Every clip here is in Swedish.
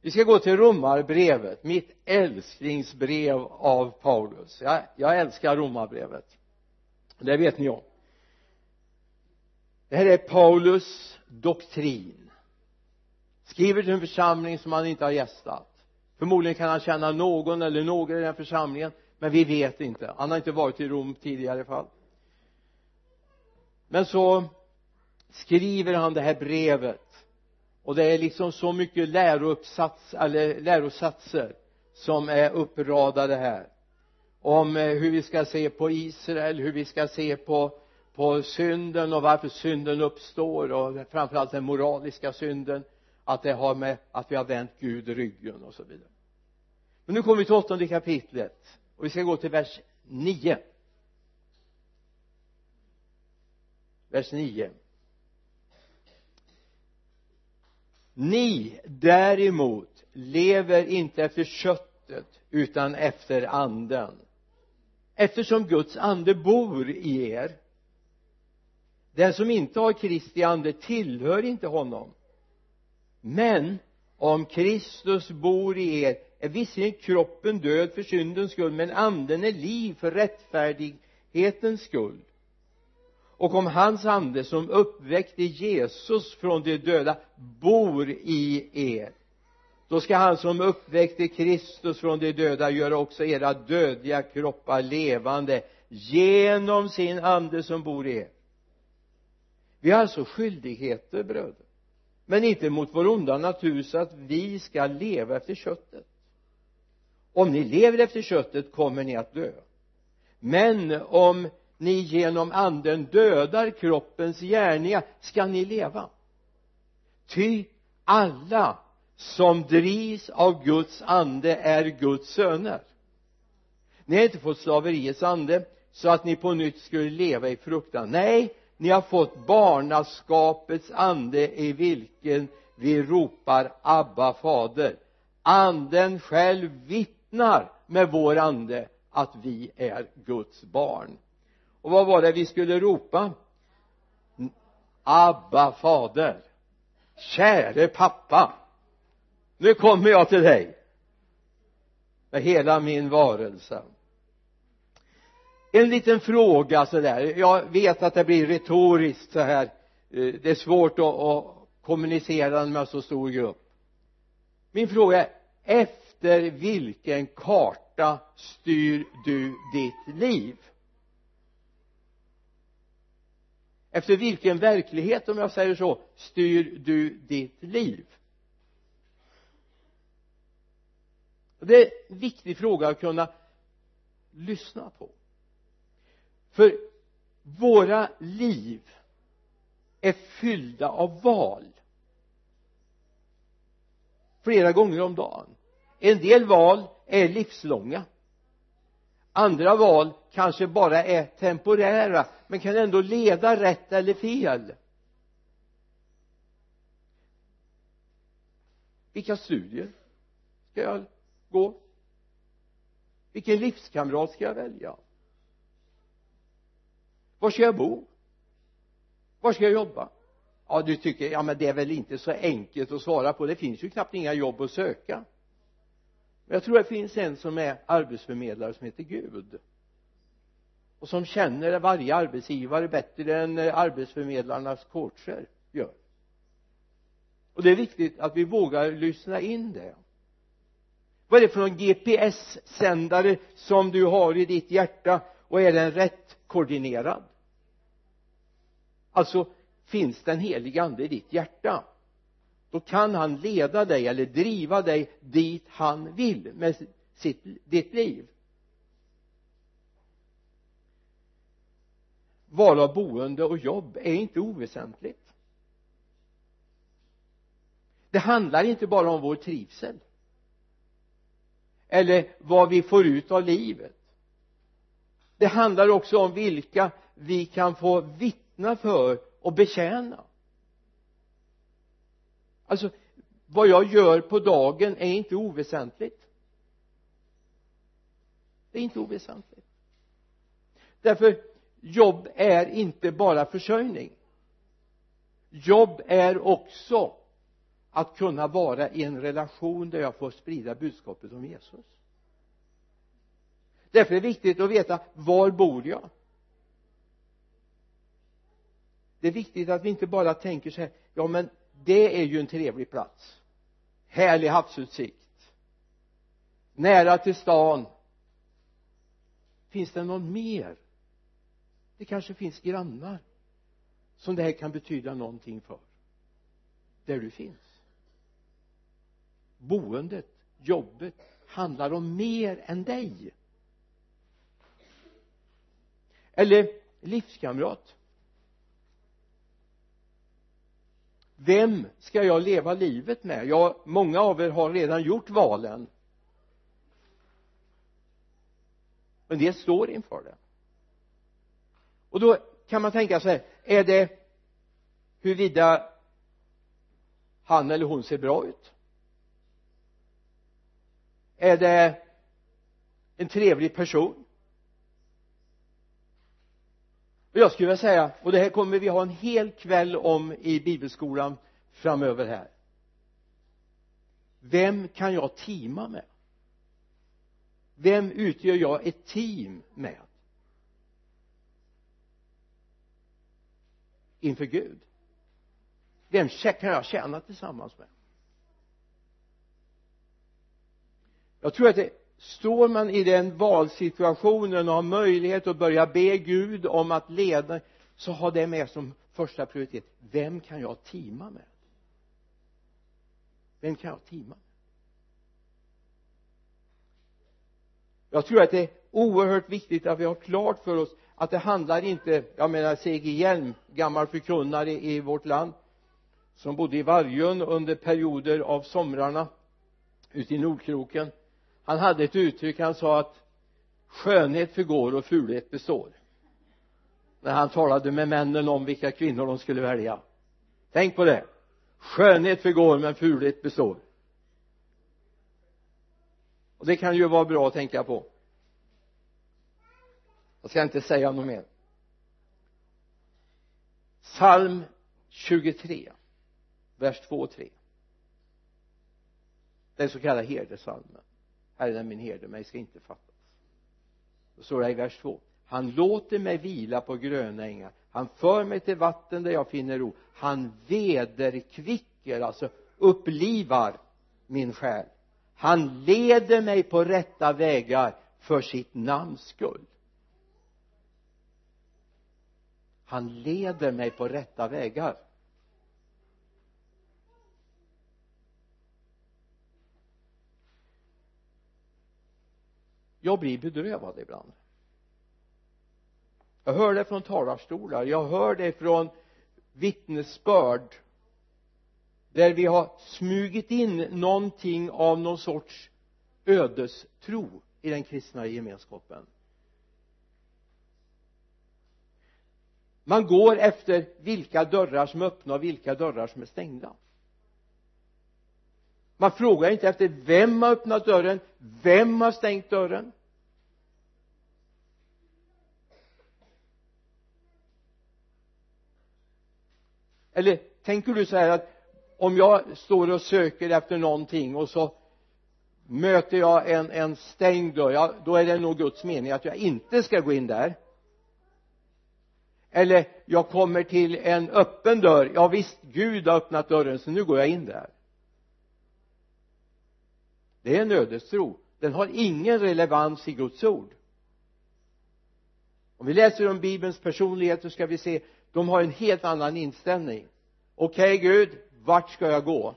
vi ska gå till romarbrevet mitt älsklingsbrev av Paulus. Jag, jag älskar romarbrevet. Det vet ni om. Det här är Paulus doktrin. Skriver till en församling som han inte har gästat. Förmodligen kan han känna någon eller några i den församlingen men vi vet inte. Han har inte varit i Rom tidigare i alla fall. Men så skriver han det här brevet och det är liksom så mycket lärouppsats eller lärosatser som är uppradade här. Om eh, hur vi ska se på Israel, hur vi ska se på på synden och varför synden uppstår och framförallt den moraliska synden att det har med att vi har vänt Gud ryggen och så vidare. Men nu kommer vi till åttonde kapitlet och vi ska gå till vers 9 vers 9 ni däremot lever inte efter köttet utan efter anden. Eftersom Guds ande bor i er. Den som inte har Kristi ande tillhör inte honom. Men om Kristus bor i er är visserligen kroppen död för syndens skull men anden är liv för rättfärdighetens skull och om hans ande som uppväckte Jesus från de döda bor i er då ska han som uppväckte Kristus från de döda göra också era dödliga kroppar levande genom sin ande som bor i er. Vi har alltså skyldigheter bröder men inte mot vår onda natur så att vi ska leva efter köttet. Om ni lever efter köttet kommer ni att dö. Men om ni genom anden dödar kroppens gärningar ska ni leva. Ty alla som drivs av Guds ande är Guds söner. Ni har inte fått slaveriets ande så att ni på nytt skulle leva i fruktan. Nej ni har fått barnaskapets ande i vilken vi ropar Abba fader. Anden själv vittnar med vår ande att vi är Guds barn och vad var det vi skulle ropa? Abba fader. Käre pappa. Nu kommer jag till dig. Med hela min varelse. En liten fråga sådär jag vet att det blir retoriskt så här. Eh, det är svårt att, att kommunicera med så stor grupp. Min fråga är efter vilken karta styr du ditt liv? Efter vilken verklighet om jag säger så styr du ditt liv? Det är en viktig fråga att kunna lyssna på. För våra liv är fyllda av val. Flera gånger om dagen. En del val är livslånga andra val kanske bara är temporära men kan ändå leda rätt eller fel. Vilka studier ska jag gå? Vilken livskamrat ska jag välja? Var ska jag bo? Var ska jag jobba? Ja du tycker ja men det är väl inte så enkelt att svara på. Det finns ju knappt inga jobb att söka jag tror det finns en som är arbetsförmedlare som heter Gud. Och som känner varje arbetsgivare bättre än arbetsförmedlarnas coacher gör. Och det är viktigt att vi vågar lyssna in det. Vad är det för någon GPS-sändare som du har i ditt hjärta och är den rätt koordinerad? Alltså finns den helige ande i ditt hjärta? Då kan han leda dig eller driva dig dit han vill med sitt, ditt liv. Val av boende och jobb är inte oväsentligt. Det handlar inte bara om vår trivsel. Eller vad vi får ut av livet. Det handlar också om vilka vi kan få vittna för och betjäna alltså vad jag gör på dagen är inte oväsentligt. Det är inte oväsentligt. Därför jobb är inte bara försörjning. Jobb är också att kunna vara i en relation där jag får sprida budskapet om Jesus. Därför är det viktigt att veta var bor jag? Det är viktigt att vi inte bara tänker så här ja men det är ju en trevlig plats. Härlig havsutsikt. Nära till stan. Finns det någon mer? Det kanske finns grannar som det här kan betyda någonting för. Där du finns. Boendet, jobbet handlar om mer än dig. Eller livskamrat. Vem ska jag leva livet med? Ja många av er har redan gjort valen. Men det står inför det. Och då kan man tänka sig är det huruvida han eller hon ser bra ut? Är det en trevlig person? Och jag skulle vilja säga och det här kommer vi ha en hel kväll om i bibelskolan framöver här. Vem kan jag teama med? Vem utgör jag ett team med? Inför Gud. Vem kan jag tjäna tillsammans med? Jag tror att det står man i den valsituationen och har möjlighet att börja be Gud om att leda så ha det med som första prioritet vem kan jag teama med vem kan jag teama med jag tror att det är oerhört viktigt att vi har klart för oss att det handlar inte jag menar C.G. Hjelm gammal förkunnare i vårt land som bodde i Vargön under perioder av somrarna ute i Nordkroken han hade ett uttryck han sa att skönhet förgår och fulhet består. När han talade med männen om vilka kvinnor de skulle välja. Tänk på det. Skönhet förgår men fulhet består. Och det kan ju vara bra att tänka på. Jag ska inte säga något mer. Psalm 23 vers 2 och 3 den så kallade herdesalmen Herren är min herde, mig ska inte fattas. Då står det i vers 2 han låter mig vila på gröna ängar. Han för mig till vatten där jag finner ro. Han vederkvicker alltså upplivar min själ. Han leder mig på rätta vägar för sitt namns skull. Han leder mig på rätta vägar. Jag blir bedrövad ibland. Jag hör det från talarstolar. Jag hör det från vittnesbörd. Där vi har smugit in någonting av någon sorts ödestro i den kristna gemenskapen. Man går efter vilka dörrar som är öppna och vilka dörrar som är stängda man frågar inte efter vem har öppnat dörren vem har stängt dörren. Eller tänker du så här att om jag står och söker efter någonting och så möter jag en, en stängd dörr, ja då är det nog Guds mening att jag inte ska gå in där. Eller jag kommer till en öppen dörr, ja visst Gud har öppnat dörren så nu går jag in där det är en ödestro. Den har ingen relevans i Guds ord. Om vi läser om bibelns personligheter ska vi se de har en helt annan inställning. Okej okay, Gud vart ska jag gå?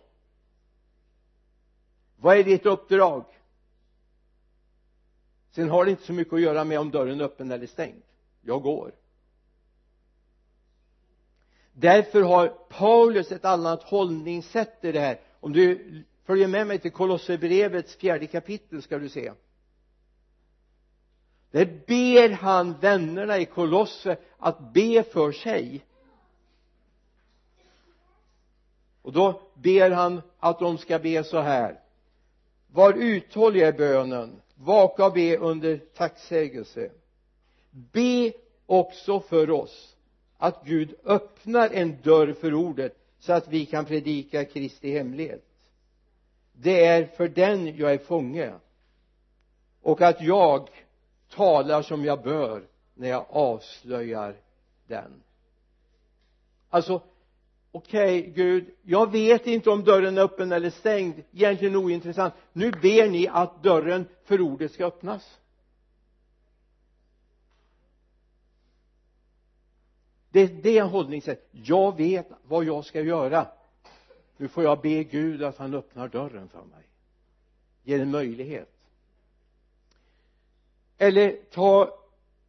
Vad är ditt uppdrag? Sen har det inte så mycket att göra med om dörren är öppen eller stängd. Jag går. Därför har Paulus ett annat hållningssätt i det här. Om du följer med mig till Kolosserbrevets fjärde kapitel ska du se. Där ber han vännerna i Kolosser att be för sig. Och då ber han att de ska be så här. Var uthålliga i bönen. Vaka och be under tacksägelse. Be också för oss att Gud öppnar en dörr för ordet så att vi kan predika Kristi hemlighet det är för den jag är fånge. Och att jag talar som jag bör när jag avslöjar den. Alltså okej okay, Gud jag vet inte om dörren är öppen eller stängd. Egentligen ointressant. Nu ber ni att dörren för ordet ska öppnas. Det är det hållningssättet jag vet vad jag ska göra nu får jag be Gud att han öppnar dörren för mig. Ger en möjlighet. Eller ta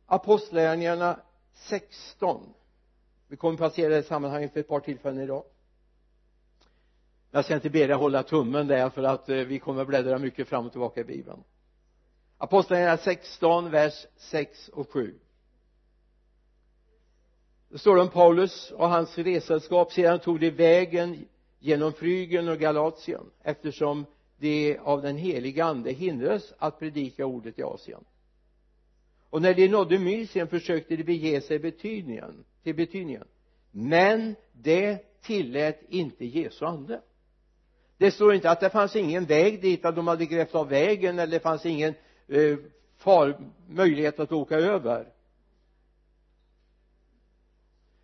apostlagärningarna 16 vi kommer passera det sammanhanget för ett par tillfällen idag. Jag ska inte be dig hålla tummen där för att eh, vi kommer bläddra mycket fram och tillbaka i bibeln. Apostlagärningarna 16 vers 6 och 7 det står om Paulus och hans resällskap. Sedan tog de vägen genom Frygen och Galatien eftersom de av den heliga ande hindrades att predika ordet i Asien. Och när de nådde Mysien försökte de bege sig betydningen, till betydningen. Men det tillät inte Jesu ande. Det står inte att det fanns ingen väg dit att de hade grävt av vägen eller det fanns ingen eh, far, möjlighet att åka över.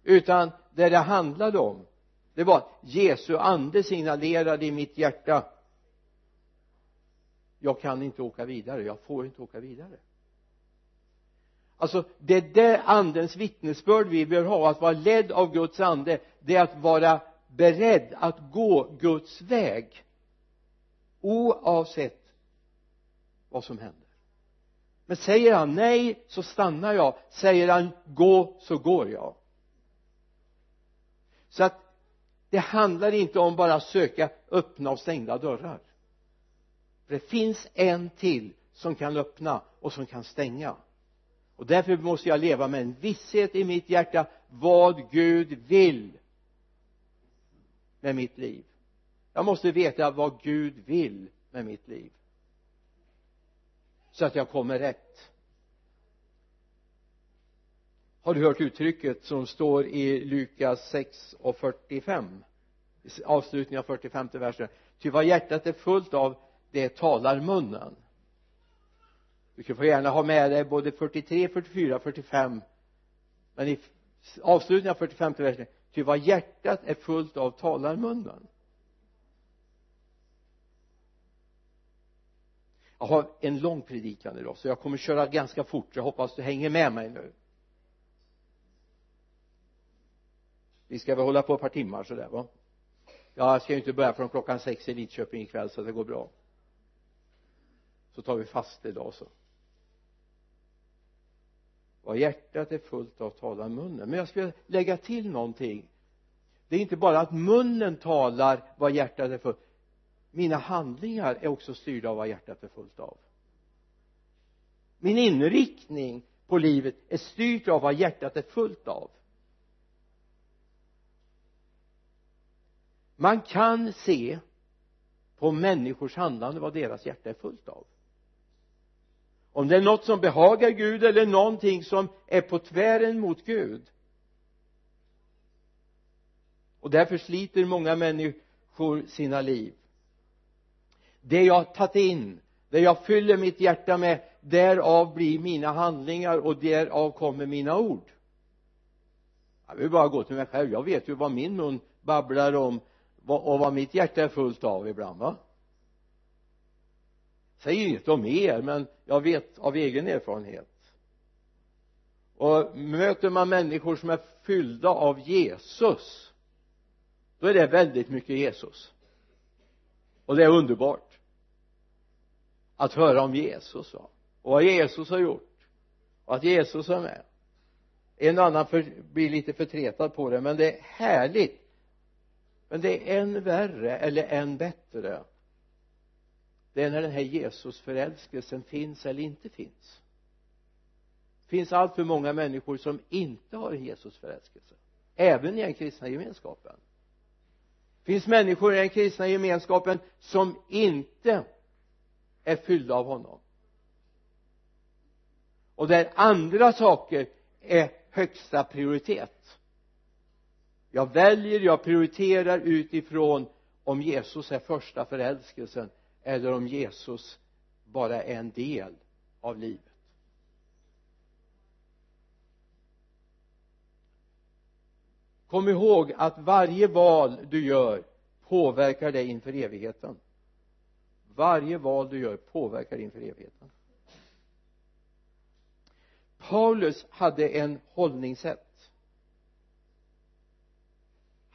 Utan det det handlade om det var Jesu ande signalerade i mitt hjärta jag kan inte åka vidare, jag får inte åka vidare. Alltså det är det andens vittnesbörd vi bör ha att vara ledd av Guds ande det är att vara beredd att gå Guds väg oavsett vad som händer. Men säger han nej så stannar jag. Säger han gå så går jag. Så att det handlar inte om bara att söka öppna och stängda dörrar. För det finns en till som kan öppna och som kan stänga. Och därför måste jag leva med en visshet i mitt hjärta vad Gud vill med mitt liv. Jag måste veta vad Gud vill med mitt liv. Så att jag kommer rätt har du hört uttrycket som står i Lukas 6 och 45 avslutningen av 45 versen. Ty vad hjärtat är fullt av det talar munnen. Du får gärna ha med dig både 43, 44, 45 men i avslutningen av 45 versen ty vad hjärtat är fullt av talar munnen. Jag har en lång predikan idag så jag kommer köra ganska fort jag hoppas du hänger med mig nu. Vi ska väl hålla på ett par timmar sådär va? Jag ska ju inte börja från klockan sex i Lidköping ikväll så det går bra. Så tar vi fast idag så. Vad hjärtat är fullt av talar munnen. Men jag skulle lägga till någonting. Det är inte bara att munnen talar vad hjärtat är fullt. Mina handlingar är också styrda av vad hjärtat är fullt av. Min inriktning på livet är styrt av vad hjärtat är fullt av. man kan se på människors handlande vad deras hjärta är fullt av. Om det är något som behagar Gud eller någonting som är på tvären mot Gud. Och därför sliter många människor sina liv. Det jag tagit in det jag fyller mitt hjärta med därav blir mina handlingar och därav kommer mina ord. Jag vill bara gå till mig själv. Jag vet ju vad min mun babblar om och vad mitt hjärta är fullt av ibland va? Säger inget om er men jag vet av egen erfarenhet. Och möter man människor som är fyllda av Jesus då är det väldigt mycket Jesus. Och det är underbart att höra om Jesus va? och vad Jesus har gjort och att Jesus är med. En och annan för, blir lite förtretad på det men det är härligt men det är än värre eller än bättre det är när den här Jesusförälskelsen finns eller inte finns. Det finns allt för många människor som inte har en Jesusförälskelse även i den kristna gemenskapen. Det finns människor i den kristna gemenskapen som inte är fyllda av honom. Och där andra saker är högsta prioritet jag väljer, jag prioriterar utifrån om Jesus är första förälskelsen eller om Jesus bara är en del av livet. Kom ihåg att varje val du gör påverkar dig inför evigheten. Varje val du gör påverkar dig inför evigheten. Paulus hade en hållningssätt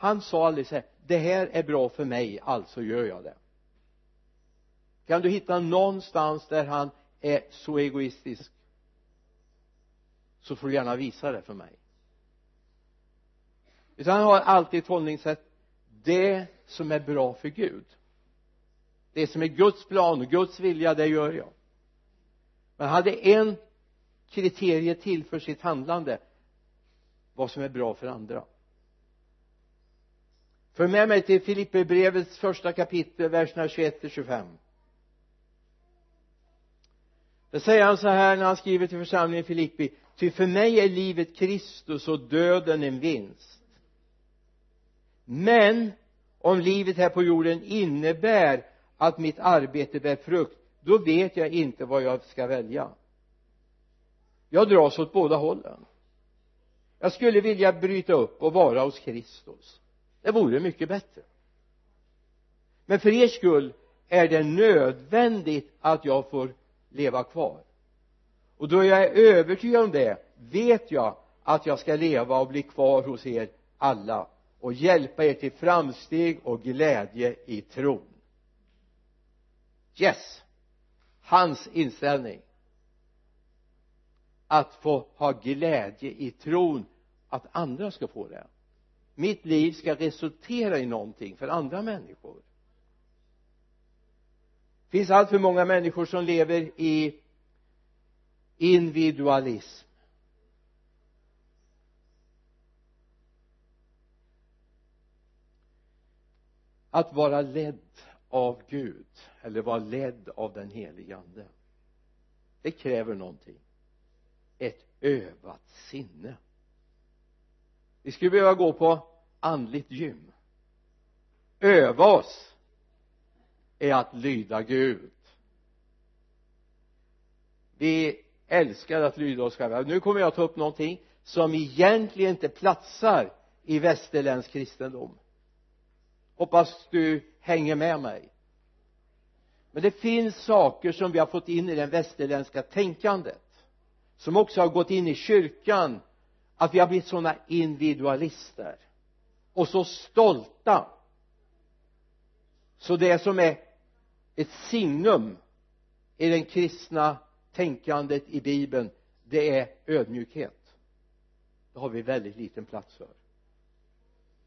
han sa aldrig så här det här är bra för mig alltså gör jag det. Kan du hitta någonstans där han är så egoistisk så får du gärna visa det för mig. Utan han har alltid ett hållningssätt. Det som är bra för Gud det som är Guds plan och Guds vilja det gör jag. Men han hade en kriterie till för sitt handlande vad som är bra för andra? För med mig till Filipperbrevets första kapitel verserna 21 till 25 det säger han så här när han skriver till församlingen i Filippi. Ty för mig är livet Kristus och döden en vinst. Men om livet här på jorden innebär att mitt arbete bär frukt då vet jag inte vad jag ska välja. Jag dras åt båda hållen. Jag skulle vilja bryta upp och vara hos Kristus det vore mycket bättre. Men för er skull är det nödvändigt att jag får leva kvar. Och då jag är övertygad om det vet jag att jag ska leva och bli kvar hos er alla och hjälpa er till framsteg och glädje i tron. Yes. Hans inställning. Att få ha glädje i tron att andra ska få det mitt liv ska resultera i någonting för andra människor. Det finns allt för många människor som lever i individualism. Att vara ledd av Gud eller vara ledd av den helige ande det kräver någonting. Ett övat sinne vi skulle behöva gå på andligt gym. Öva oss är att lyda Gud. Vi älskar att lyda oss själva. Nu kommer jag att ta upp någonting som egentligen inte platsar i västerländsk kristendom. Hoppas du hänger med mig. Men det finns saker som vi har fått in i det västerländska tänkandet som också har gått in i kyrkan att vi har blivit sådana individualister. Och så stolta. Så det som är ett signum i den kristna tänkandet i bibeln det är ödmjukhet. Det har vi väldigt liten plats för.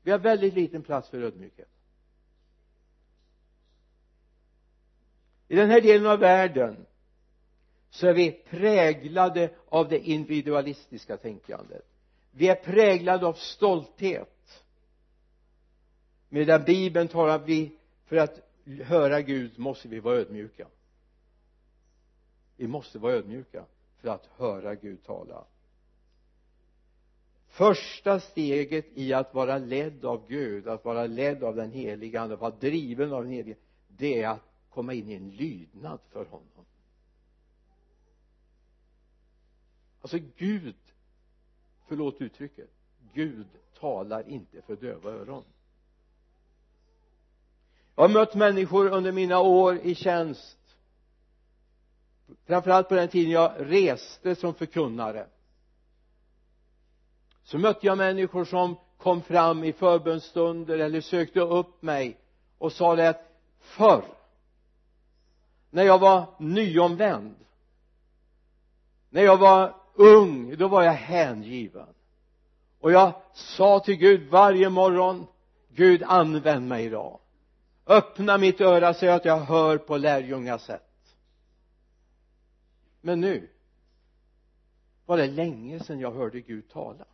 Vi har väldigt liten plats för ödmjukhet. I den här delen av världen så är vi präglade av det individualistiska tänkandet vi är präglade av stolthet. Medan bibeln talar vi för att höra Gud måste vi vara ödmjuka. Vi måste vara ödmjuka för att höra Gud tala. Första steget i att vara ledd av Gud att vara ledd av den heliga ande att vara driven av den helige det är att komma in i en lydnad för honom. Alltså Gud förlåt uttrycket. Gud talar inte för döva öron. Jag har mött människor under mina år i tjänst. Framförallt på den tiden jag reste som förkunnare. Så mötte jag människor som kom fram i förbönstunder eller sökte upp mig och sa det att förr när jag var nyomvänd när jag var ung. Då var jag hängiven. Och jag sa till Gud varje morgon Gud använd mig idag. Öppna mitt öra så att jag hör på lärjungasätt. Men nu var det länge sedan jag hörde Gud tala.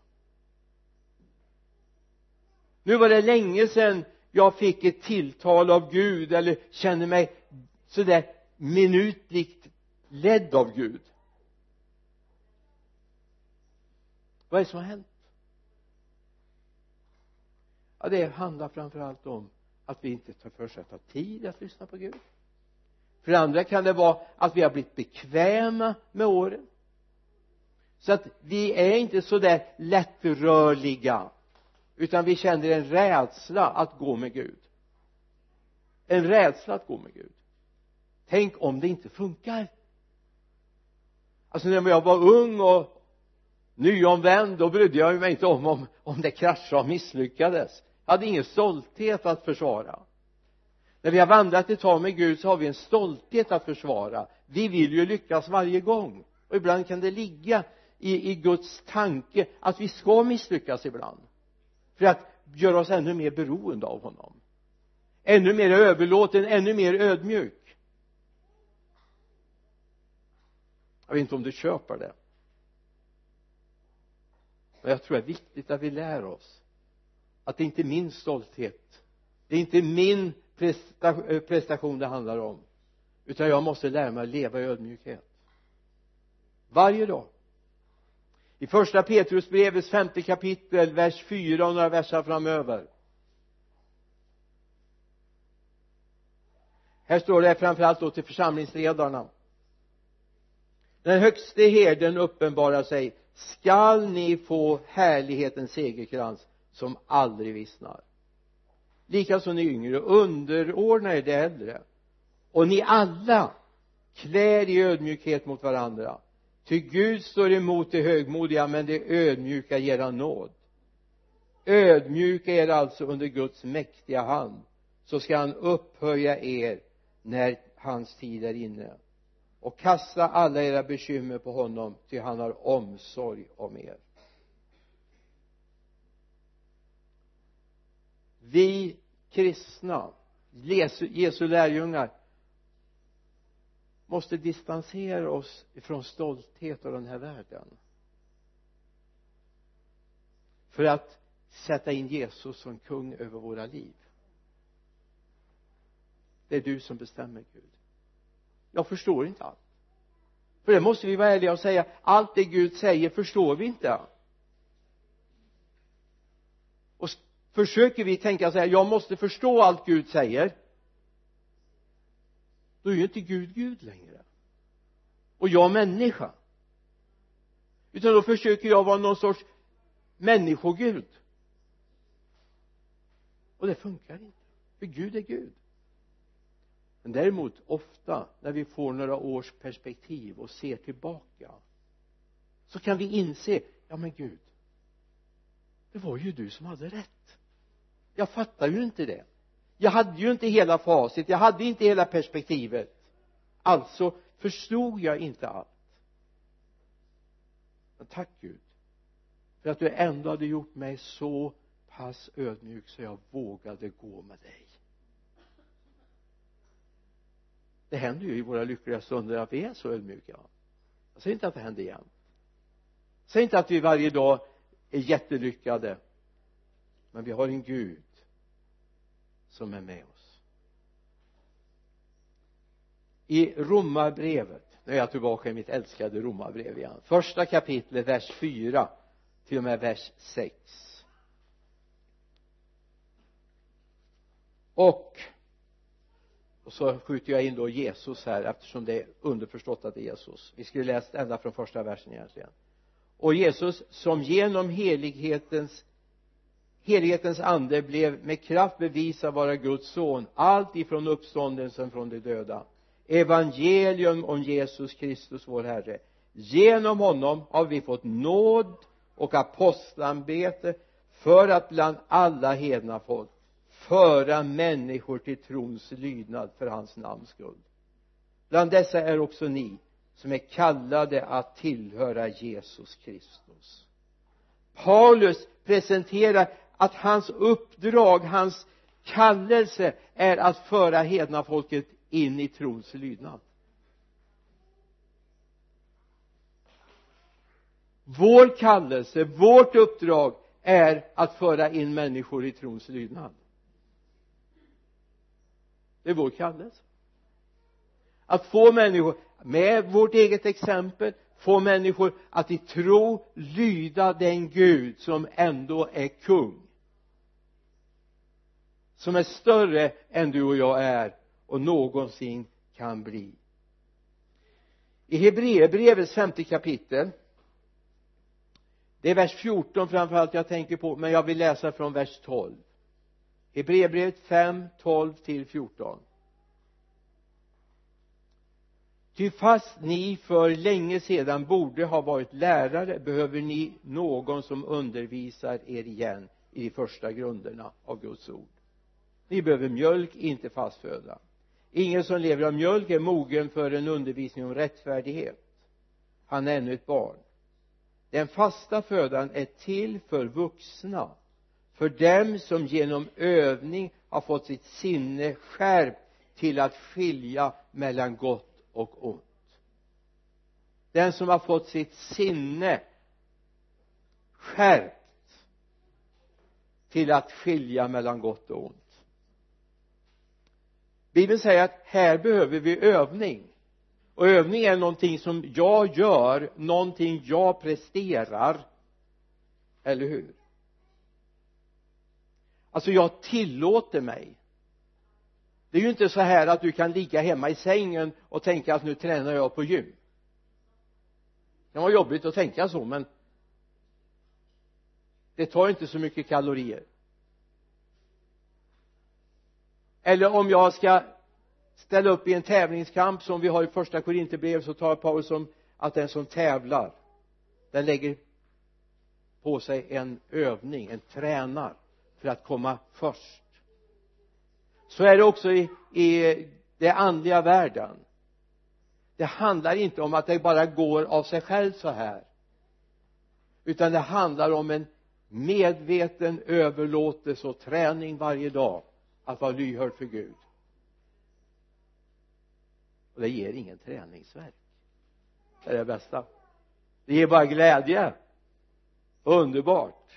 Nu var det länge sedan jag fick ett tilltal av Gud eller kände mig sådär minutligt ledd av Gud. Vad är det som har hänt? Ja det handlar framför allt om att vi inte tar för sig att ha tid att lyssna på Gud. För det andra kan det vara att vi har blivit bekväma med åren. Så att vi är inte så där lättrörliga utan vi känner en rädsla att gå med Gud. En rädsla att gå med Gud. Tänk om det inte funkar. Alltså när jag var ung och nyomvänd då brydde jag mig inte om om, om det kraschade och misslyckades. Jag hade ingen stolthet att försvara. När vi har vandrat ett tag med Gud så har vi en stolthet att försvara. Vi vill ju lyckas varje gång. Och ibland kan det ligga i, i Guds tanke att vi ska misslyckas ibland. För att göra oss ännu mer beroende av honom. Ännu mer överlåten, ännu mer ödmjuk. Jag vet inte om du köper det men jag tror det är viktigt att vi lär oss att det inte är min stolthet. Det är inte min eh, prestation det handlar om. Utan jag måste lära mig att leva i ödmjukhet. Varje dag. I första Petrusbrevets femte kapitel vers 4 och några verser framöver. Här står det framförallt då till församlingsledarna. Den högste herden uppenbarar sig skall ni få härlighetens segerkrans som aldrig vissnar? Likaså ni yngre underordna er de äldre. Och ni alla klär i ödmjukhet mot varandra. Ty Gud står emot de högmodiga men de ödmjuka ger han nåd. Ödmjuka er alltså under Guds mäktiga hand så ska han upphöja er när hans tid är inne och kasta alla era bekymmer på honom ty han har omsorg om er. Vi kristna Jesu, Jesu lärjungar måste distansera oss ifrån stolthet av den här världen. För att sätta in Jesus som kung över våra liv. Det är du som bestämmer Gud jag förstår inte allt. För det måste vi vara ärliga och säga allt det Gud säger förstår vi inte. Och försöker vi tänka så här jag måste förstå allt Gud säger då är ju inte Gud Gud längre. Och jag människa. Utan då försöker jag vara någon sorts människogud. Och det funkar inte. För Gud är Gud men däremot ofta när vi får några års perspektiv och ser tillbaka så kan vi inse ja men Gud det var ju du som hade rätt. Jag fattar ju inte det. Jag hade ju inte hela facit jag hade inte hela perspektivet. Alltså förstod jag inte allt. Men tack Gud för att du ändå hade gjort mig så pass ödmjuk så jag vågade gå med dig. Det händer ju i våra lyckliga stunder att vi är så ödmjuka. Jag säger inte att det händer igen. Säg inte att vi varje dag är jättelyckade. Men vi har en Gud som är med oss. I romarbrevet nu är jag tillbaka i mitt älskade romarbrev igen. Första kapitlet vers 4 till och med vers 6 och och så skjuter jag in då Jesus här eftersom det är underförstått att det är Jesus. Vi skulle läst ända från första versen egentligen. Och Jesus som genom helighetens helighetens ande blev med kraft bevisad vara Guds son allt ifrån uppståndelsen från de döda. Evangelium om Jesus Kristus vår Herre. Genom honom har vi fått nåd och apostlambete för att bland alla hedna folk föra människor till trons lydnad för hans namns skull. Bland dessa är också ni som är kallade att tillhöra Jesus Kristus. Paulus presenterar att hans uppdrag, hans kallelse är att föra hedna folket in i trons lydnad. Vår kallelse, vårt uppdrag är att föra in människor i trons lydnad det är vår kallelse. Att få människor med vårt eget exempel få människor att i tro lyda den Gud som ändå är kung. Som är större än du och jag är och någonsin kan bli. I Hebreerbrevets femte kapitel det är vers 14 framförallt jag tänker på men jag vill läsa från vers 12 Hebreerbrevet 5, 12 till 14 ty fast ni för länge sedan borde ha varit lärare behöver ni någon som undervisar er igen i de första grunderna av Guds ord. Ni behöver mjölk, inte fast föda ingen som lever av mjölk är mogen för en undervisning om rättfärdighet. Han är ännu ett barn. Den fasta födan är till för vuxna för dem som genom övning har fått sitt sinne skärpt till att skilja mellan gott och ont. Den som har fått sitt sinne skärpt till att skilja mellan gott och ont. Bibeln säger att här behöver vi övning. Och övning är någonting som jag gör någonting jag presterar. Eller hur? Alltså jag tillåter mig. Det är ju inte så här att du kan ligga hemma i sängen och tänka att nu tränar jag på gym. Det var jobbigt att tänka så men det tar inte så mycket kalorier. Eller om jag ska ställa upp i en tävlingskamp som vi har i första Korinthierbrevet så talar Paulus om att den som tävlar den lägger på sig en övning, en tränar för att komma först. Så är det också i, i den andliga världen. Det handlar inte om att det bara går av sig själv så här utan det handlar om en medveten överlåtelse och träning varje dag att vara lyhörd för Gud. Och det ger ingen träningsverk. Det är det bästa. Det ger bara glädje. Underbart.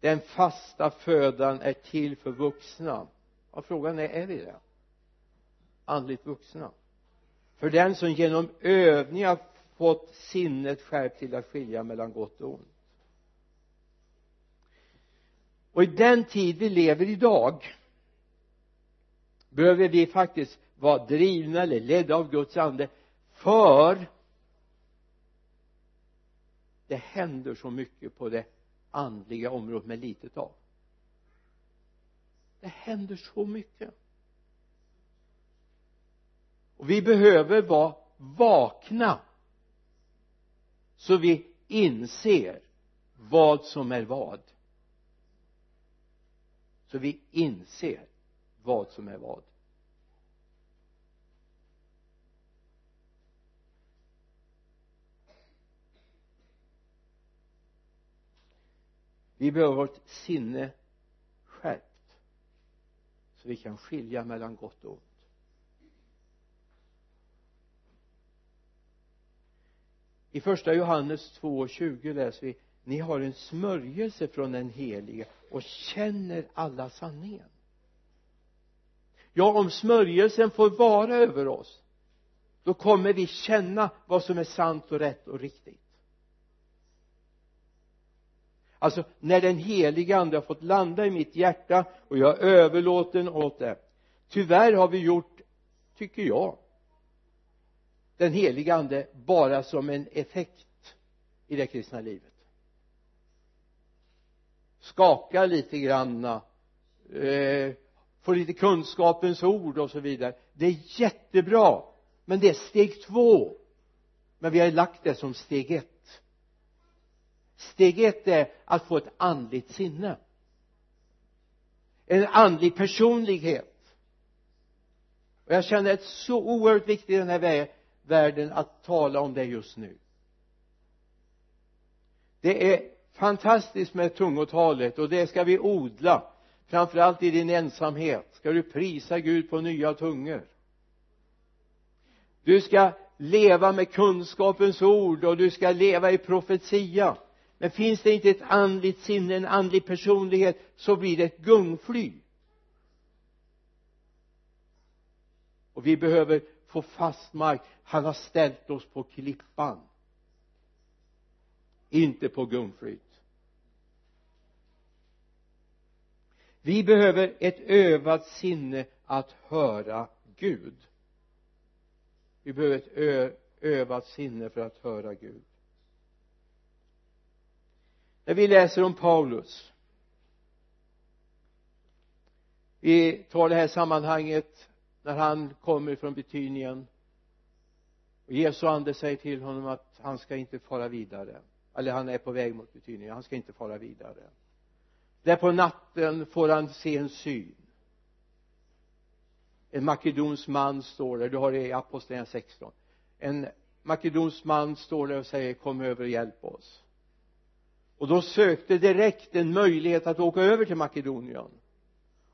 Den fasta födan är till för vuxna. Och frågan är, är vi det? Andligt vuxna. För den som genom övningar fått sinnet skärpt till att skilja mellan gott och ont. Och i den tid vi lever idag behöver vi faktiskt vara drivna eller ledda av Guds ande för det händer så mycket på det andliga området med litet av. Det händer så mycket. Och vi behöver vara vakna så vi inser vad som är vad. Så vi inser vad som är vad. Vi behöver vårt sinne skärpt så vi kan skilja mellan gott och ont. I första Johannes 2.20 läser vi ni har en smörjelse från den helige och känner alla sanningen. Ja om smörjelsen får vara över oss då kommer vi känna vad som är sant och rätt och riktigt alltså när den heliga ande har fått landa i mitt hjärta och jag är överlåten åt det tyvärr har vi gjort tycker jag den heliga ande bara som en effekt i det kristna livet. Skaka lite granna eh, få lite kunskapens ord och så vidare. Det är jättebra men det är steg två. Men vi har lagt det som steg ett steg ett är att få ett andligt sinne. En andlig personlighet. Och jag känner det så oerhört viktigt i den här världen att tala om det just nu. Det är fantastiskt med tungotalet och det ska vi odla framförallt i din ensamhet. Ska du prisa Gud på nya tungor? Du ska leva med kunskapens ord och du ska leva i profetia men finns det inte ett andligt sinne, en andlig personlighet så blir det ett gungfly. Och vi behöver få fast mark. Han har ställt oss på klippan. Inte på gungflyt. Vi behöver ett övat sinne att höra Gud. Vi behöver ett övat sinne för att höra Gud när vi läser om Paulus vi tar det här sammanhanget när han kommer från Betynien. Och Jesu ande säger till honom att han ska inte fara vidare. Eller han är på väg mot Betynien han ska inte fara vidare. Där på natten får han se en syn. En makedonsk man står där. Du har det i apostlagärningarna 16 en makedonsk man står där och säger kom över och hjälp oss och då sökte direkt en möjlighet att åka över till Makedonien.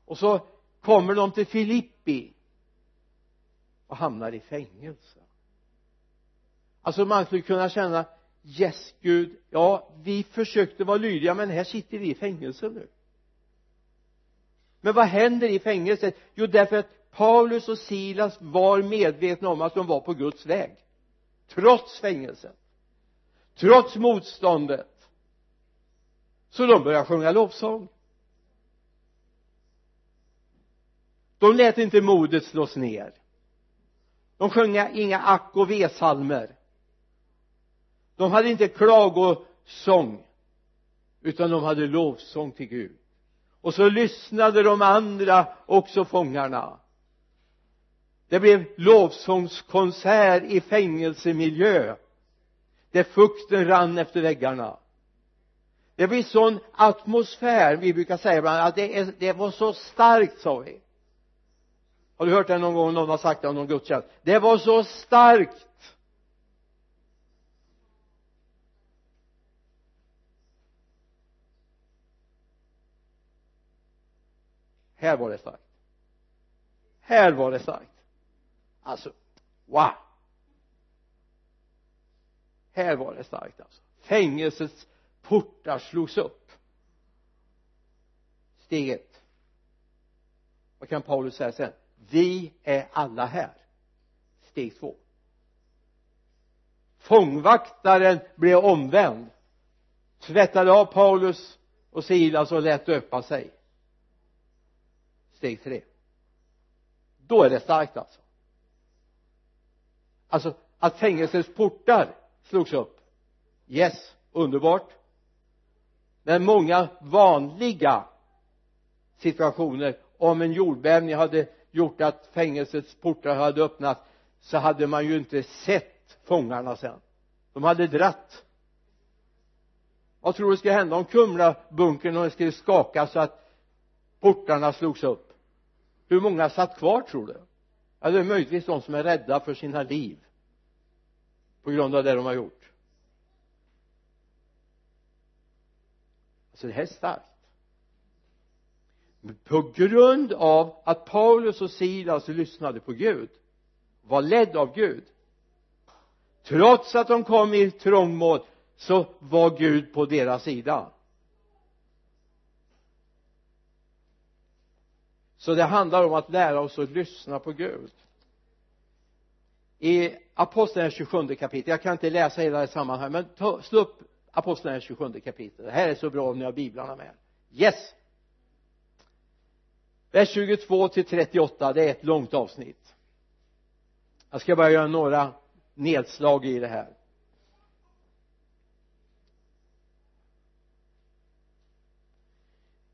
Och så kommer de till Filippi och hamnar i fängelse. Alltså man skulle kunna känna yes Gud ja vi försökte vara lydiga men här sitter vi i fängelse nu. Men vad händer i fängelset? Jo därför att Paulus och Silas var medvetna om att de var på Guds väg. Trots fängelset. Trots motståndet så de började sjunga lovsång. De lät inte modet slås ner. De sjöng inga ack och v-salmer de hade inte klagosång utan de hade lovsång till Gud. Och så lyssnade de andra också fångarna. Det blev lovsångskonsert i fängelsemiljö där fukten rann efter väggarna det blir sån atmosfär vi brukar säga ibland att det, är, det var så starkt sa vi. Har du hört det någon gång? Någon har sagt det om någon gudstjänst. Det var så starkt. Här var det starkt. Här var det starkt. Alltså wow. Här var det starkt alltså. Fängelsets portar slogs upp. Steg ett. Vad kan Paulus säga sen? Vi är alla här. Steg två. Fångvaktaren blev omvänd. Tvättade av Paulus och Silas och lät döpa sig. Steg tre. Då är det starkt alltså. Alltså att fängelsets portar slogs upp. Yes, underbart men många vanliga situationer. Om en jordbävning hade gjort att fängelsets portar hade öppnats så hade man ju inte sett fångarna sen. De hade dratt. Vad tror du skulle hända om Kumlabunkern skulle skaka så att portarna slogs upp? Hur många satt kvar tror du? Ja det är möjligtvis de som är rädda för sina liv på grund av det de har gjort. Alltså det här är starkt. På grund av att Paulus och Silas lyssnade på Gud var ledd av Gud trots att de kom i trångmål så var Gud på deras sida. Så det handlar om att lära oss att lyssna på Gud. I aposteln 27 kapitel jag kan inte läsa hela det sammanhanget men ta, slå upp apostlagärningarnas 27 kapitel. Det här är så bra om ni har biblarna med yes! Vers 22 till 38 det är ett långt avsnitt. Jag ska bara göra några nedslag i det här.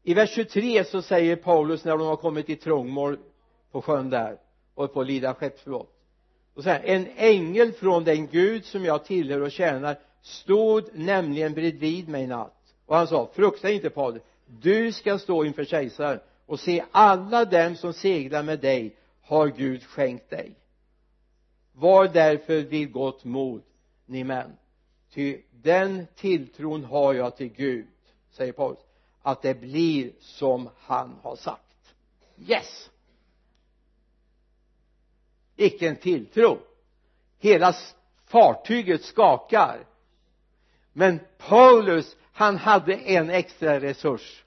I vers 23 så säger Paulus när de har kommit i trångmål på sjön där och på att lida skeppsbrott. Och säger en ängel från den Gud som jag tillhör och tjänar stod nämligen bredvid mig i natt. Och han sa frukta inte Paulus. Du ska stå inför kejsaren och se alla dem som seglar med dig har Gud skänkt dig. Var därför vid gott mod ni män. Ty den tilltron har jag till Gud säger Paulus att det blir som han har sagt. Yes! Vilken tilltro! Hela fartyget skakar men Paulus han hade en extra resurs.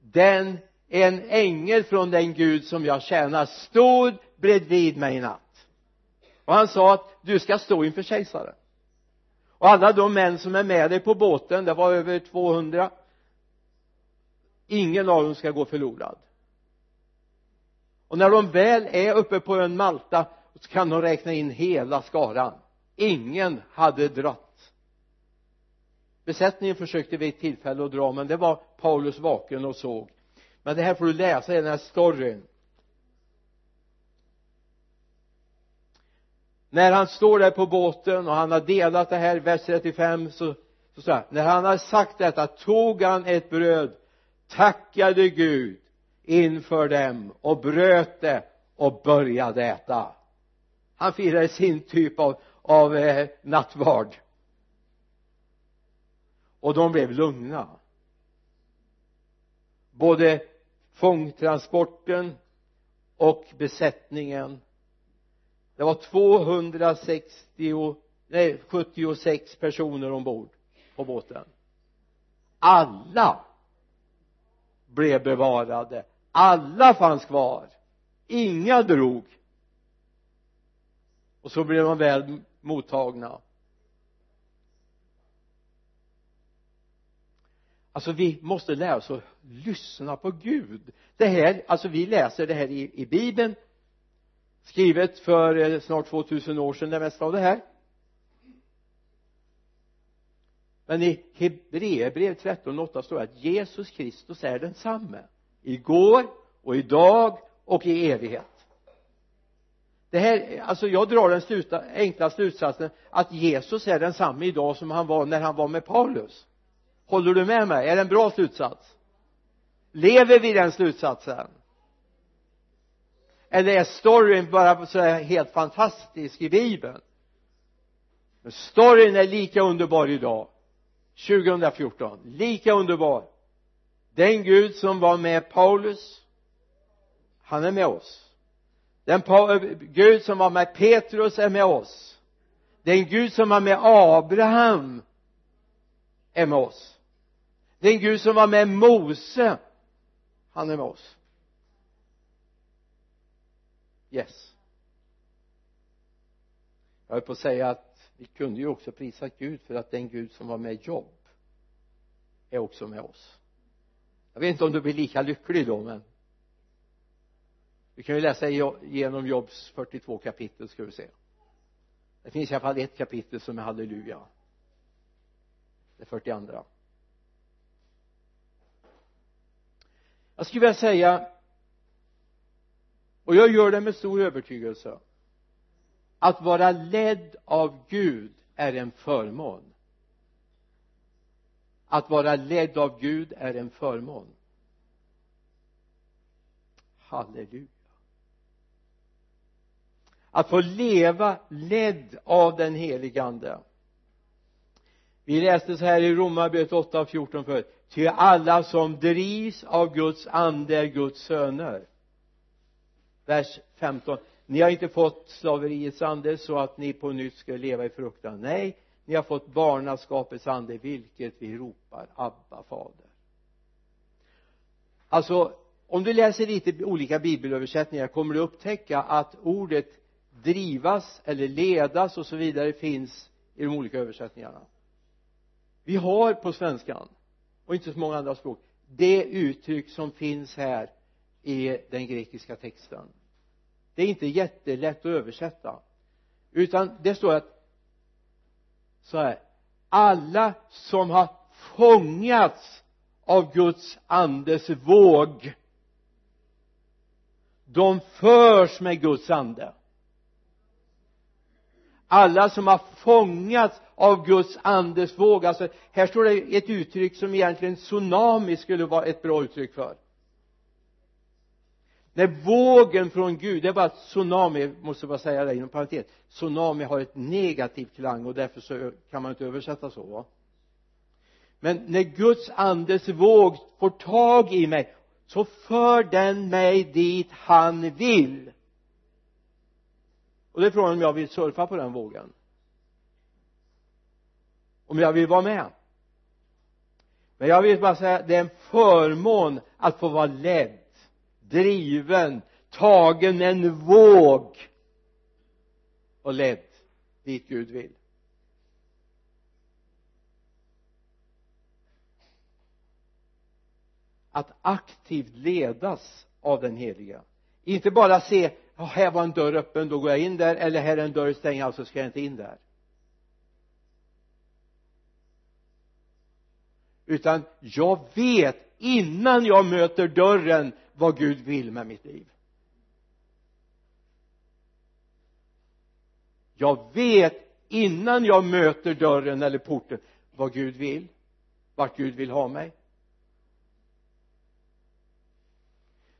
Den en ängel från den Gud som jag tjänar stod bredvid mig i natt. Och han sa att du ska stå inför kejsaren. Och alla de män som är med dig på båten det var över 200 ingen av dem ska gå förlorad. Och när de väl är uppe på ön Malta så kan de räkna in hela skaran. Ingen hade dratt besättningen försökte vid ett tillfälle att dra men det var Paulus vaken och såg. Men det här får du läsa i den här storyn. När han står där på båten och han har delat det här vers 35 så, så står här, när han har sagt detta tog han ett bröd tackade Gud inför dem och bröt det och började äta. Han firade sin typ av, av eh, nattvard och de blev lugna. Både fångtransporten och besättningen. Det var 260 nej 76 personer ombord på båten. Alla blev bevarade. Alla fanns kvar. Inga drog. Och så blev de väl mottagna. Alltså vi måste lära oss att lyssna på Gud. Det här, alltså vi läser det här i, i bibeln skrivet för eh, snart 2000 år sedan det mesta av det här. Men i Hebreerbrev 13.8 står det att Jesus Kristus är densamme igår och idag och i evighet. Det här, alltså jag drar den sluta, enkla slutsatsen att Jesus är densamme idag som han var när han var med Paulus håller du med mig, är det en bra slutsats? Lever vi den slutsatsen? Eller är storyn bara så här helt fantastisk i bibeln? Men storyn är lika underbar idag 2014 lika underbar. Den Gud som var med Paulus han är med oss. Den eh, Gud som var med Petrus är med oss. Den Gud som var med Abraham är med oss den Gud som var med Mose. Han är med oss. Yes. Jag höll på att säga att vi kunde ju också prisa Gud för att den Gud som var med Jobb är också med oss. Jag vet inte om du blir lika lycklig då men vi kan ju läsa igenom Jobs 42 kapitel ska vi se. Det finns i alla fall ett kapitel som är halleluja. Det 42 jag skulle vilja säga och jag gör det med stor övertygelse att vara ledd av Gud är en förmån. Att vara ledd av Gud är en förmån. Halleluja. Att få leva ledd av den helige ande. Vi läste så här i Romarbrevet 8 och 14 förut ty alla som drivs av Guds ande är Guds söner. Vers 15 ni har inte fått slaveriets ande så att ni på nytt ska leva i fruktan. Nej ni har fått barnaskapets ande vilket vi ropar Abba fader. Alltså om du läser lite olika bibelöversättningar kommer du upptäcka att ordet drivas eller ledas och så vidare finns i de olika översättningarna. Vi har på svenskan och inte så många andra språk. Det uttryck som finns här i den grekiska texten det är inte jättelätt att översätta. Utan det står att så här alla som har fångats av Guds andes våg de förs med Guds ande alla som har fångats av Guds andes våg. Alltså här står det ett uttryck som egentligen tsunami skulle vara ett bra uttryck för. När vågen från Gud det är bara tsunami måste bara säga det inom parentes. Tsunami har ett negativt klang och därför så kan man inte översätta så va? Men när Guds andes våg får tag i mig så för den mig dit han vill och det är frågan om jag vill surfa på den vågen. Om jag vill vara med. Men jag vill bara säga det är en förmån att få vara ledd driven tagen med en våg och ledd dit Gud vill. Att aktivt ledas av den heliga inte bara se ja, här var en dörr öppen då går jag in där. Eller här är en dörr stängd alltså ska jag inte in där. Utan jag vet innan jag möter dörren vad Gud vill med mitt liv. Jag vet innan jag möter dörren eller porten vad Gud vill vart Gud vill ha mig.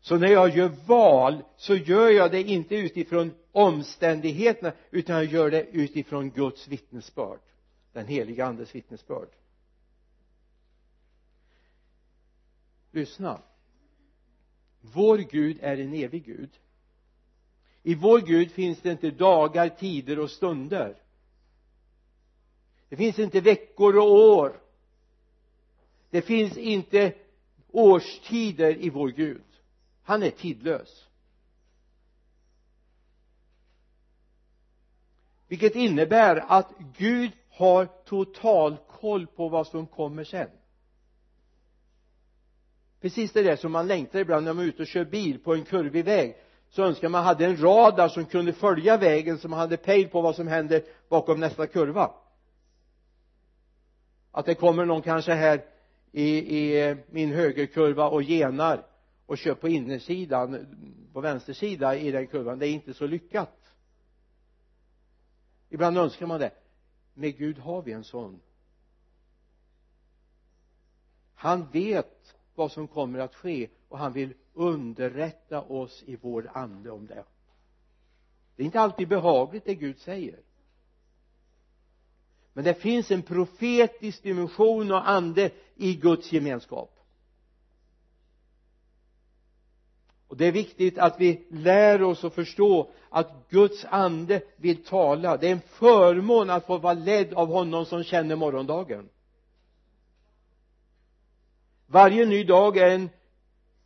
Så när jag gör val så gör jag det inte utifrån omständigheterna utan jag gör det utifrån Guds vittnesbörd. Den heliga andes vittnesbörd. Lyssna. Vår Gud är en evig Gud. I vår Gud finns det inte dagar, tider och stunder. Det finns inte veckor och år. Det finns inte årstider i vår Gud han är tidlös. Vilket innebär att Gud har total koll på vad som kommer sen. Precis det där som man längtar ibland när man är ute och kör bil på en kurvig väg så önskar man hade en radar som kunde följa vägen så man hade pejl på vad som händer bakom nästa kurva. Att det kommer någon kanske här i, i min högerkurva och genar och kör på innersidan på vänster sida i den kurvan det är inte så lyckat. Ibland önskar man det. Med Gud har vi en sån. Han vet vad som kommer att ske och han vill underrätta oss i vår ande om det. Det är inte alltid behagligt det Gud säger. Men det finns en profetisk dimension och ande i Guds gemenskap. Och det är viktigt att vi lär oss att förstå att Guds ande vill tala. Det är en förmån att få vara ledd av honom som känner morgondagen. Varje ny dag är en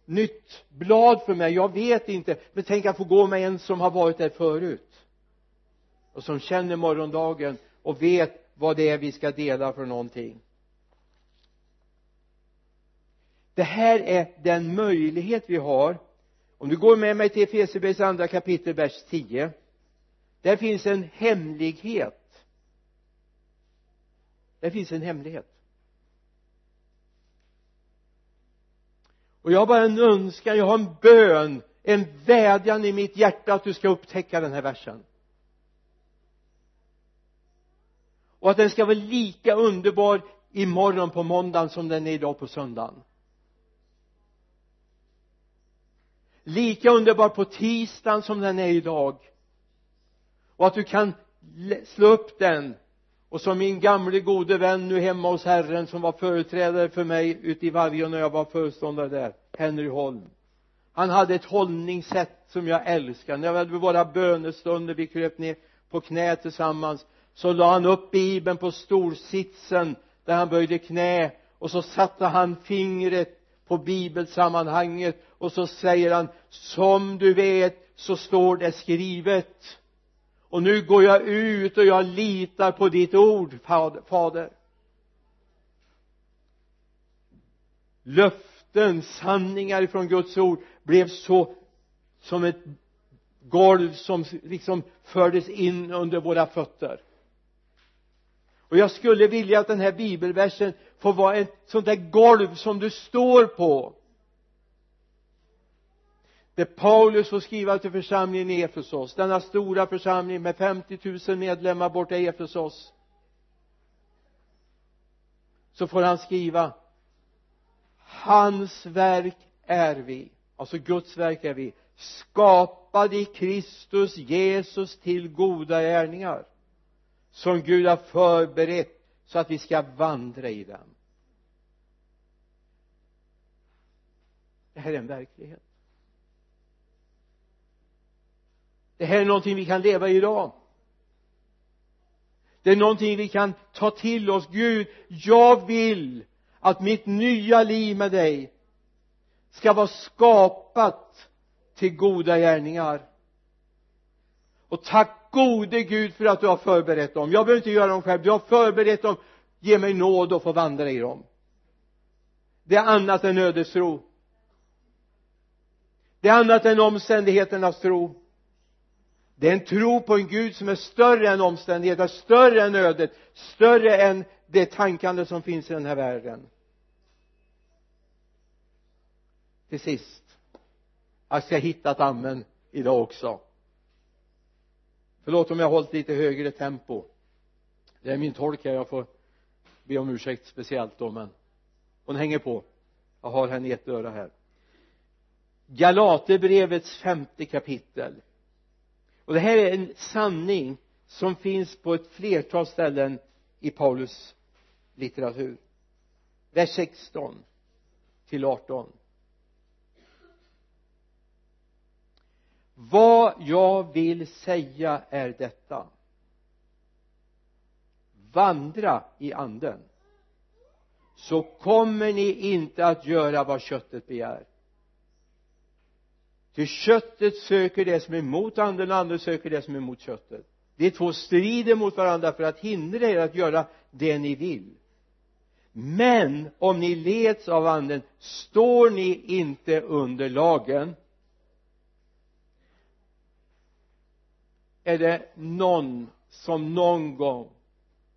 nytt blad för mig. Jag vet inte men tänk att få gå med en som har varit där förut. Och som känner morgondagen och vet vad det är vi ska dela för någonting. Det här är den möjlighet vi har om du går med mig till Efesierbrevets andra kapitel vers 10 där finns en hemlighet. Där finns en hemlighet. Och jag har bara en önskan, jag har en bön en vädjan i mitt hjärta att du ska upptäcka den här versen. Och att den ska vara lika underbar imorgon på måndagen som den är idag på söndagen. Lika underbar på tisdagen som den är idag. Och att du kan slå upp den. Och som min gamle gode vän nu hemma hos Herren som var företrädare för mig ute i Vargön när jag var föreståndare där Henry Holm. Han hade ett hållningssätt som jag älskar. När vi hade våra bönestunder vi kröp ner på knä tillsammans så la han upp bibeln på storsitsen där han böjde knä. Och så satte han fingret på bibelsammanhanget och så säger han som du vet så står det skrivet. Och nu går jag ut och jag litar på ditt ord fader löften, sanningar ifrån Guds ord blev så som ett golv som liksom fördes in under våra fötter. Och jag skulle vilja att den här bibelversen får vara ett sånt där golv som du står på. Det Paulus får skriva till församlingen i Efesos denna stora församling med 50 000 medlemmar borta i Efesos. Så får han skriva hans verk är vi alltså Guds verk är vi skapade i Kristus Jesus till goda gärningar som Gud har förberett så att vi ska vandra i dem det här är en verklighet. Det här är någonting vi kan leva i idag. Det är någonting vi kan ta till oss. Gud jag vill att mitt nya liv med dig ska vara skapat till goda gärningar. Och tack gode Gud för att du har förberett dem. Jag behöver inte göra dem själv. Du har förberett dem. Ge mig nåd att få vandra i dem. Det är annat än ödestro. Det är annat än omständigheternas tro. Det är en tro på en Gud som är större än omständigheterna, större än ödet, större än det tankande som finns i den här världen. Till sist jag ska hitta ett amen idag också förlåt om jag har hållit lite högre tempo. Det är min tolk här jag får be om ursäkt speciellt då men hon hänger på. Jag har henne i ett öra här. Galaterbrevets femte kapitel. Och det här är en sanning som finns på ett flertal ställen i Paulus litteratur. Vers 16 till 18 vad jag vill säga är detta. Vandra i anden så kommer ni inte att göra vad köttet begär. Ty köttet söker det som är emot anden och anden söker det som är emot köttet. De två strider mot varandra för att hindra er att göra det ni vill. Men om ni leds av anden står ni inte under lagen. Är det någon som någon gång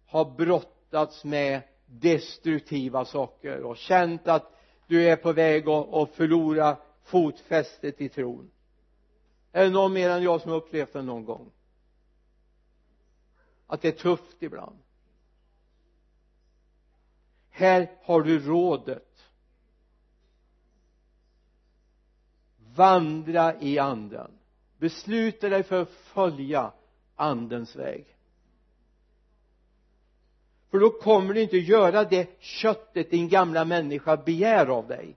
har brottats med destruktiva saker och känt att du är på väg att förlora fotfästet i tron? Är det någon mer än jag som har upplevt det någon gång? Att det är tufft ibland. Här har du rådet. Vandra i anden besluta dig för att följa andens väg. För då kommer du inte göra det köttet din gamla människa begär av dig.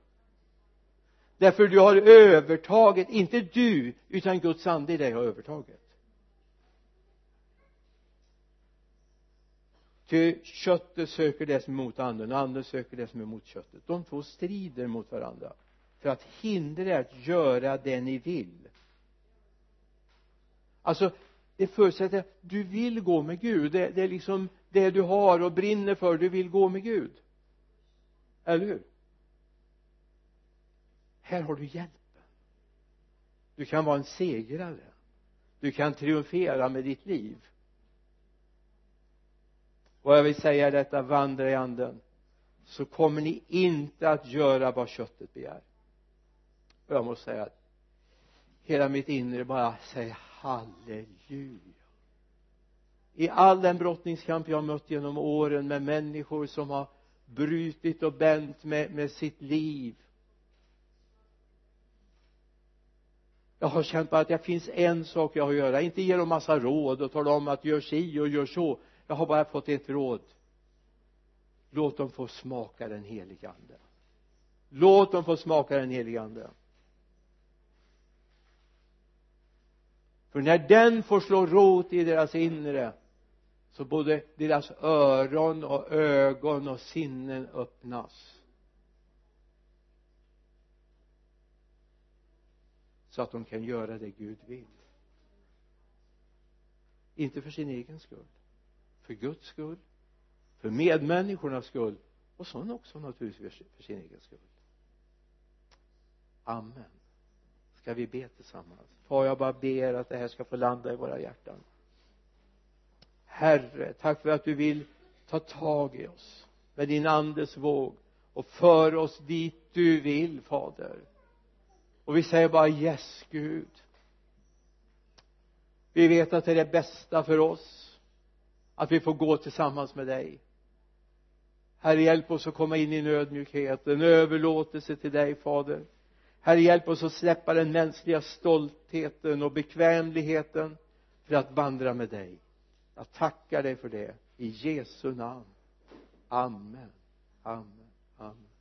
Därför du har övertaget, inte du utan Guds ande i dig har övertaget. Ty köttet söker det som är mot anden och anden söker det som är mot köttet. De två strider mot varandra för att hindra er att göra det ni vill alltså det förutsätter att du vill gå med Gud. Det, det är liksom det du har och brinner för. Du vill gå med Gud. Eller hur? Här har du hjälpen. Du kan vara en segrare. Du kan triumfera med ditt liv. Och jag vill säga detta vandra i anden. Så kommer ni inte att göra vad köttet begär. Och jag måste säga att hela mitt inre bara säger halleluja. I all den brottningskamp jag har mött genom åren med människor som har brutit och bänt med, med sitt liv. Jag har känt på att det finns en sak jag har att göra. Inte ge dem massa råd och tala om att gör si och gör så. Jag har bara fått ett råd. Låt dem få smaka den helige ande. Låt dem få smaka den helige ande. För när den får slå rot i deras inre så både deras öron och ögon och sinnen öppnas. Så att de kan göra det Gud vill. Inte för sin egen skull. För Guds skull. För medmänniskornas skull. Och så också naturligtvis för sin egen skull. Amen ska vi be tillsammans? Far jag bara ber att det här ska få landa i våra hjärtan. Herre tack för att du vill ta tag i oss med din andes våg och för oss dit du vill fader. Och vi säger bara yes Gud. Vi vet att det är det bästa för oss att vi får gå tillsammans med dig. Herre hjälp oss att komma in i en ödmjukhet en överlåtelse till dig fader. Herre hjälp oss att släppa den mänskliga stoltheten och bekvämligheten för att vandra med dig. Jag tackar dig för det. I Jesu namn. Amen. Amen. Amen.